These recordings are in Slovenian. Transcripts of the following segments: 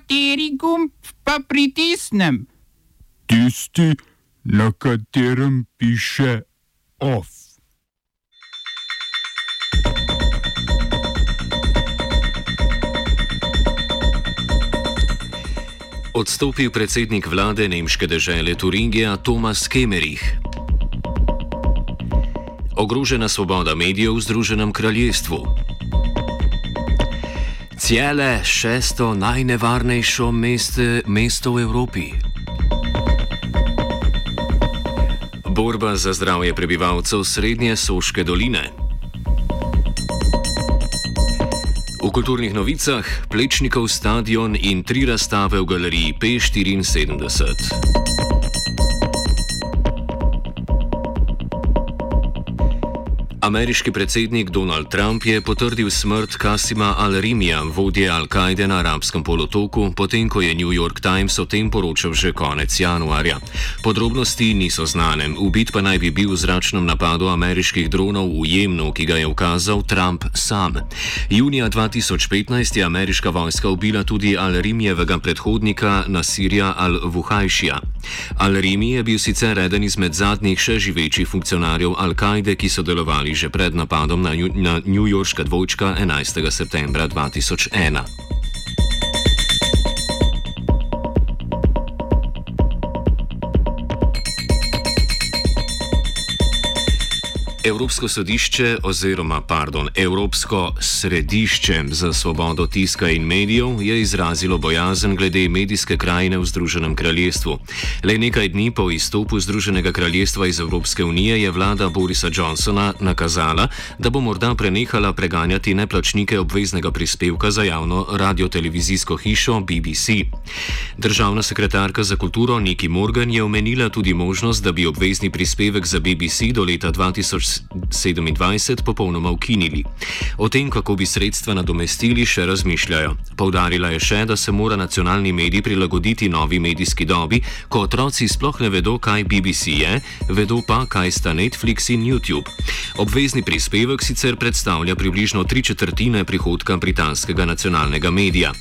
Kateri gumb pa pritisnem? Tisti, na katerem piše OF. Odstopil predsednik vlade nemške države Turingija Tomas Kemerich. Ogrožena svoboda medijev v Združenem kraljestvu. Cele šesto najnevarnejšo meste, mesto v Evropi. Borba za zdravje prebivalcev Srednje Soške doline. V kulturnih novicah Plečnikov stadion in tri razstave v galeriji P74. Ameriški predsednik Donald Trump je potrdil smrt Kasima Al-Rimija, vodje Al-Kaide na arabskem polotoku, potem ko je New York Times o tem poročal že konec januarja. Podrobnosti niso znane, ubit pa naj bi bil v zračnem napadu ameriških dronov v Jemnu, ki ga je ukazal Trump sam. Junija 2015 je ameriška vojska ubila tudi Al-Rimijevega predhodnika Nasirja Al-Vuhajšija. Al-Rimi je bil sicer eden izmed zadnjih še živečih funkcionarjev Al-Kaide, ki so delovali že pred napadom na, na New Yorkska dvojčka 11. septembra 2001. Evropsko sodišče oziroma pardon, Evropsko središče za svobodo tiska in medijev je izrazilo bojazen glede medijske krajine v Združenem kraljestvu. Le nekaj dni po izstopu Združenega kraljestva iz Evropske unije je vlada Borisa Johnsona nakazala, da bo morda prenehala preganjati neplačnike obveznega prispevka za javno radio-televizijsko hišo BBC. Državna sekretarka za kulturo Niki Morgan je omenila tudi možnost, da bi obvezni prispevek za BBC do leta 2000 2027 popolnoma ukinili. O tem, kako bi sredstva nadomestili, še razmišljajo. Poudarila je še, da se mora nacionalni medij prilagoditi novi medijski dobi, ko otroci sploh ne vedo, kaj BBC je, vedo pa, kaj sta Netflix in YouTube. Obvezni prispevek sicer predstavlja približno tri četrtine prihodka britanskega nacionalnega medija.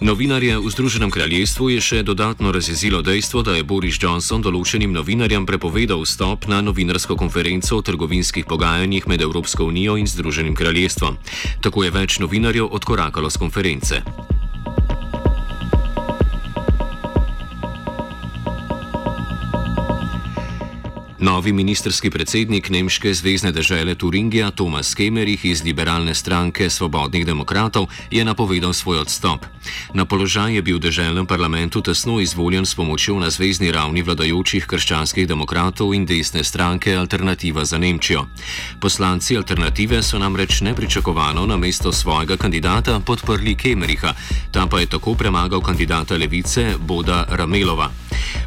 Novinarje v Združenem kraljestvu je še dodatno razjezilo dejstvo, da je Boris Johnson določenim novinarjem prepovedal vstop na novinarsko konferenco o trgovinskih pogajanjih med Evropsko unijo in Združenim kraljestvom. Tako je več novinarjev odkorakalo z konference. Novi ministerski predsednik nemške zvezdne države Turingija Tomas Kemerich iz liberalne stranke Svobodnih demokratov je napovedal svoj odstop. Na položaj je bil v državnem parlamentu tesno izvoljen s pomočjo na zvezdni ravni vladajočih krščanskih demokratov in desne stranke Alternativa za Nemčijo. Poslanci alternative so namreč nepričakovano na mesto svojega kandidata podprli Kemericha, ta pa je tako premagal kandidata levice Boda Ramelova.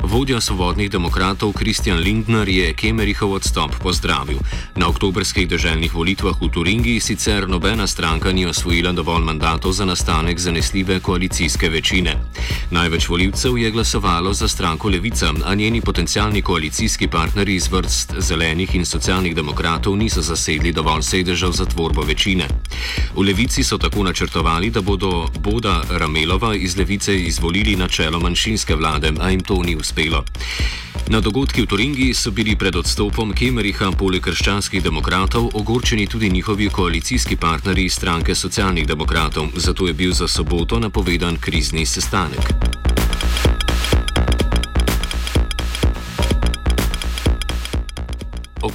Vodja svobodnih demokratov Kristjan Lindner je Kemerihov odstop pozdravil. Na oktobrskih državnih volitvah v Turingiji sicer nobena stranka ni osvojila dovolj mandatov za nastanek zanesljive koalicijske večine. Največ voljivcev je glasovalo za stranko Levica, a njeni potencialni koalicijski partnerji iz vrst zelenih in socialnih demokratov niso zasedli dovolj sedežev za tvorbo večine. V Levici so tako načrtovali, da bodo Boda Ramelova iz Levice izvolili na čelo manjšinske vlade, a jim to ni uspelo. Na dogodki v Turingiji so bili pred odstopom Kemeriha poleg krščanskih demokratov ogorčeni tudi njihovi koalicijski partnerji iz stranke socialnih demokratov, zato je bil za soboto napovedan krizni sestanek.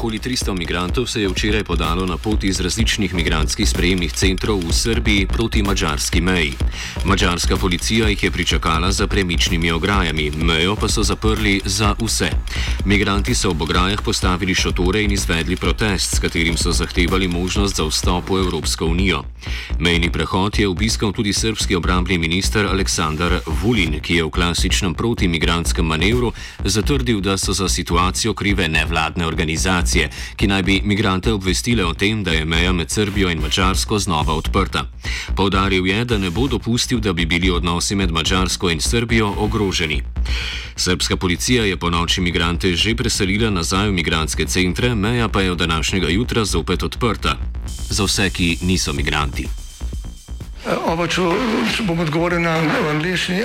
Okoli 300 migrantov se je včeraj podalo na pot iz različnih migranskih sprejemnih centrov v Srbiji proti mačarski meji. Mačarska policija jih je pričakala za premičnimi ograjami, mejo pa so zaprli za vse. Migranti so ob ograjah postavili šotore in izvedli protest, s katerim so zahtevali možnost za vstop v Evropsko unijo. Mejni prehod je obiskal tudi srpski obrambni minister Aleksandar Vulin, ki je v klasičnem protimigranskem manevru zatrdil, da so za situacijo krive nevladne organizacije organizacije, ki naj bi migrante obvestile o tem, da je meja med Srbijo in Mačarsko znova odprta. Povdaril je, da ne bo dopustil, da bi bili odnosi med Mačarsko in Srbijo ogroženi. Srpska policija je po noči migrante že preselila nazaj v migranske centre, meja pa je od današnjega jutra zopet odprta. Za vse, ki niso migranti. Oba, če, če bom odgovoril na angliški.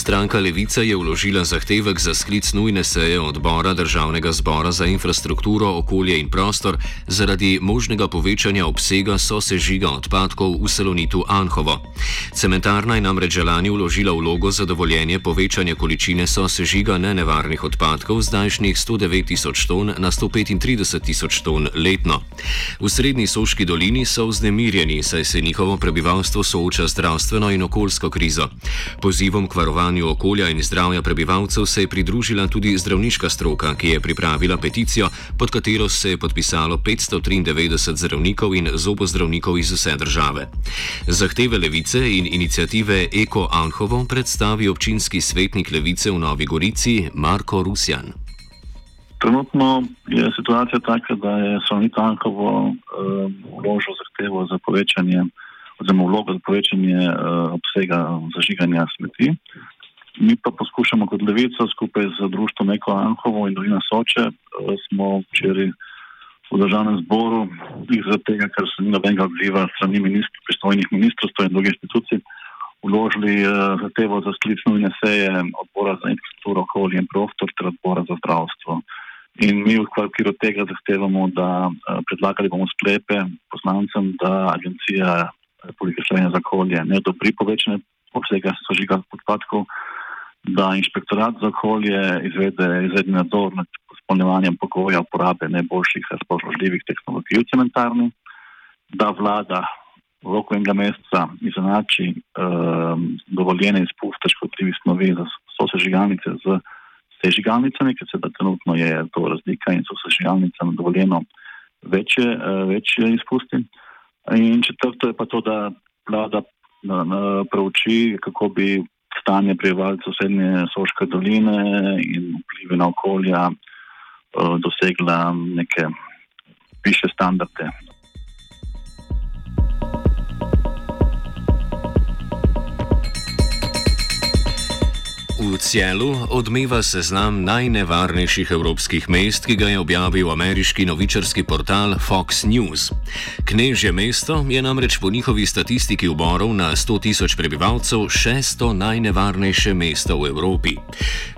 Stranka Levica je vložila zahtevek za sklic nujne seje odbora Državnega zbora za infrastrukturo, okolje in prostor zaradi možnega povečanja obsega sosežiga odpadkov v Salonitu Anhovo. Cementarna je namreč lani vložila vlogo za dovoljenje povečanja količine sosežiga nenevarnih odpadkov z zdajšnjih 109 tisoč ton na 135 tisoč ton letno. V srednji Soški dolini so vznemirjeni, saj se njihovo prebivalstvo sooča zdravstveno in okoljsko krizo. Pozivom k varovanju okolja in zdravja prebivalcev se je pridružila tudi zdravniška stroka, ki je pripravila peticijo, pod katero se je podpisalo 593 zdravnikov in zobozdravnikov iz vse države. Zahteve levice in inicijative Eko Anhovo predstavi občinski svetnik levice v Novi Gorici Marko Rusjan. Trenutno je situacija taka, da je Salonit Ankovo uh, vložil zahtevo za povečanje, oziroma vlogo za povečanje uh, obsega zažiganja smeti. Mi pa poskušamo kot levica skupaj z društvom Eko Ankovo in Dolina Soče, uh, smo včeraj v državnem zboru, iz tega, ker se ni nobenega odziva strani ministr, pristojnih ministrstv in drugih institucij, vložili uh, zahtevo za sklic nujne seje odbora za infrastrukturo, okolje in prostor ter odbora za zdravstvo. In mi v okviru tega zahtevamo, da eh, predlagali bomo sklepe poslancem, da Agencija Republike Slovenije za okolje ne odobri povečanje obsega sožiga odpadkov, da inšpektorat za okolje izvede izredni nadzor nad izpolnjevanjem pogoja uporabe najboljših razpoložljivih tehnologij v cementarni, da vlada v roku enega meseca izenači um, dovoljene izpuste škodljivih snovi za sosežigalnice z sežigalnicami, ker se da trenutno je to razlika in so sežigalnicam dovoljeno večje, uh, večje izpusti. In četrto je pa to, da vlada na, na, preuči, kako bi stanje prebivalcev srednje Soške doline in vplive na okolja uh, dosegla neke više standarde. V Cielu odmeva seznam najnevarnejših evropskih mest, ki ga je objavil ameriški novičarski portal Fox News. Knežje mesto je namreč po njihovi statistiki uborov na 100 tisoč prebivalcev šesto najnevarnejše mesto v Evropi.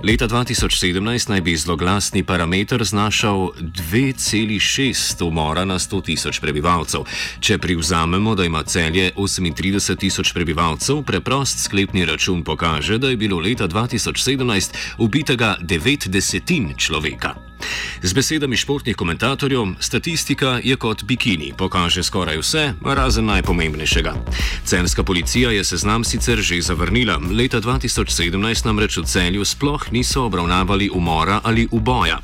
Leta 2017 naj bi zloglasni parameter znašal 2,6 umora na 100 tisoč prebivalcev. Če privzamemo, da ima celje 38 tisoč prebivalcev, preprost sklepni račun pokaže, da je bilo leta 2017 ubitega 9 desetin človeka. Z besedami športnih komentatorjev, statistika je kot bikini, pokaže skoraj vse, razen najpomembnejšega. Celska policija je seznam sicer že zavrnila, leta 2017 namreč v celju sploh niso obravnavali umora ali uboja.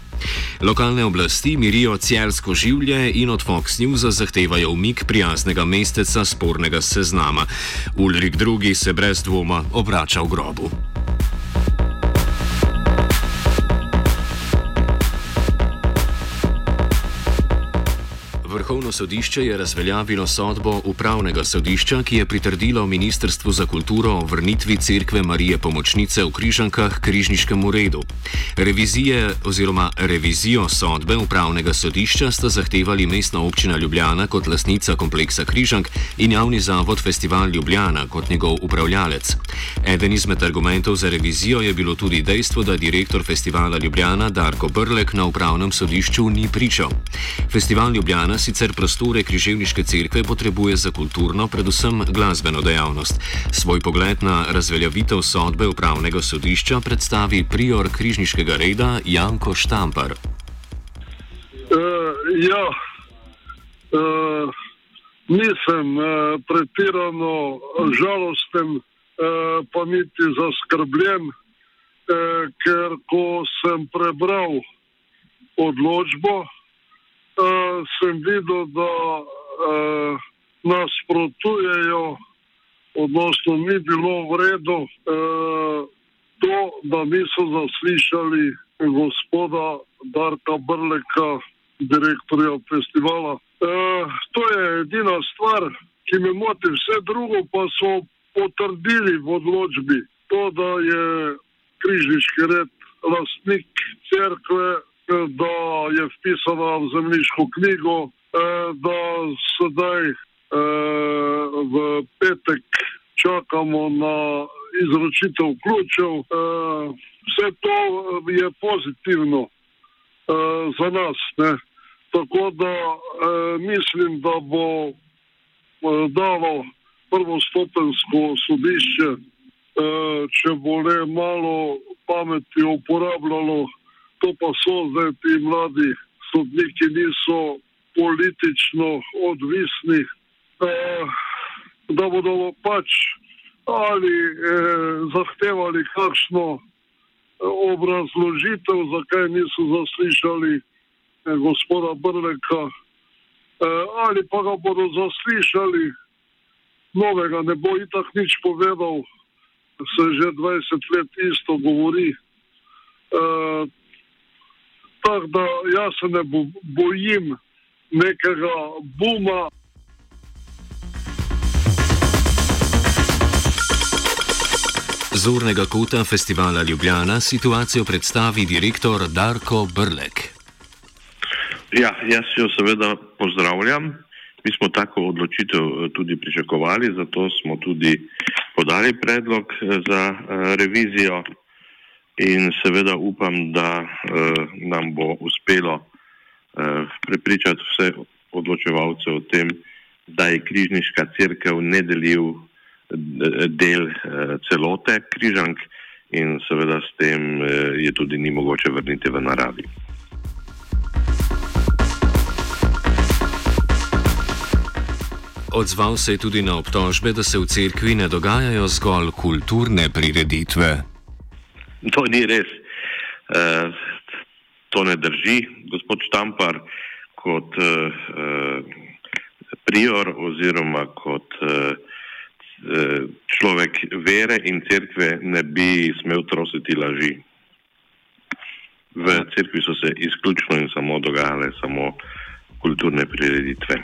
Lokalne oblasti mirijo celsko življe in od Fox Newsa zahtevajo umik prijaznega mesteca spornega seznama. Ulrik II. se brez dvoma obrača v grobu. Vrhovno sodišče je razveljavilo sodbo upravnega sodišča, ki je pritrdilo Ministrstvu za kulturo o vrnitvi cerkve Marije Pomočnice v Križankah križniškemu redu. Revizije oziroma revizijo sodbe upravnega sodišča sta zahtevali mestna občina Ljubljana kot lasnica kompleksa Križank in javni zavod Festival Ljubljana kot njegov upravljalec. Eden izmed argumentov za revizijo je bilo tudi dejstvo, da direktor festivala Ljubljana Darko Brlek na upravnem sodišču ni pričal. Festival Ljubljana sicer prostore Križevniške cerkve potrebuje za kulturno, predvsem glasbeno dejavnost. Svoj pogled na razveljavitev sodbe upravnega sodišča predstavi prior križniškega reda Janko Štampar. Uh, ja, uh, nisem uh, pretirano žalosten, uh, pa niti zaskrbljen, uh, ker ko sem prebral odločbo, uh, sem videl, da uh, nasprotujejo odnosno ni bilo v redu uh, to, da niso zaslišali gospoda Darka Brleka, direktorja festivala. Uh, to je edina stvar, ki me moti, vse drugo pa so potrdili v odločbi. To, da je križniški red lastnik cerkve, da je vpisana v zemljiško knjigo, da sedaj v petek čakamo na izročitev ključev. Vse to je pozitivno za nas. Ne? Tako da mislim, da bo dalo prvostopensko sodišče, če bo le malo pameti uporabljalo, to pa so zdaj ti mladi sodniki, niso politično odvisni, da bodo pač ali eh, zahtevali kakšno obrazložitev, zakaj niso zaslišali eh, gospoda Brleka, eh, ali pa ga bodo zaslišali, novega ne bo itak nič povedal se že 20 let isto govori. Uh, Tako da jaz se ne bo, bojim nekega buma. Z urnega kota festivala Ljubljana situacijo predstavi direktor Darko Brlek. Ja, jaz jo seveda pozdravljam. Mi smo tako odločitev tudi pričakovali, zato smo tudi podali predlog za revizijo in seveda upam, da nam bo uspelo prepričati vse odločevalce o tem, da je križniška crkva nedeljiv del celote križank in seveda s tem je tudi ni mogoče vrniti v naravi. Odzval se je tudi na obtožbe, da se v cerkvi ne dogajajo zgolj kulturne prireditve. To ni res. E, to ne drži. Gospod Štampar kot e, prior oziroma kot e, človek vere in cerkve ne bi smel trositi laži. V cerkvi so se izključno in samo dogajale samo kulturne prireditve.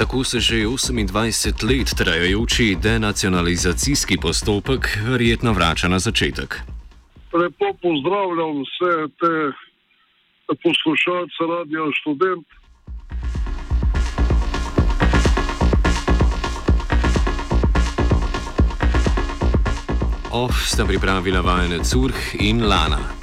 Tako se že 28 let trajajoči denacionalizacijski postopek verjetno vrača na začetek. Lepo pozdravljam vse te poslušalce Radio Student. OF sta pripravila vajenec Urh in Lana.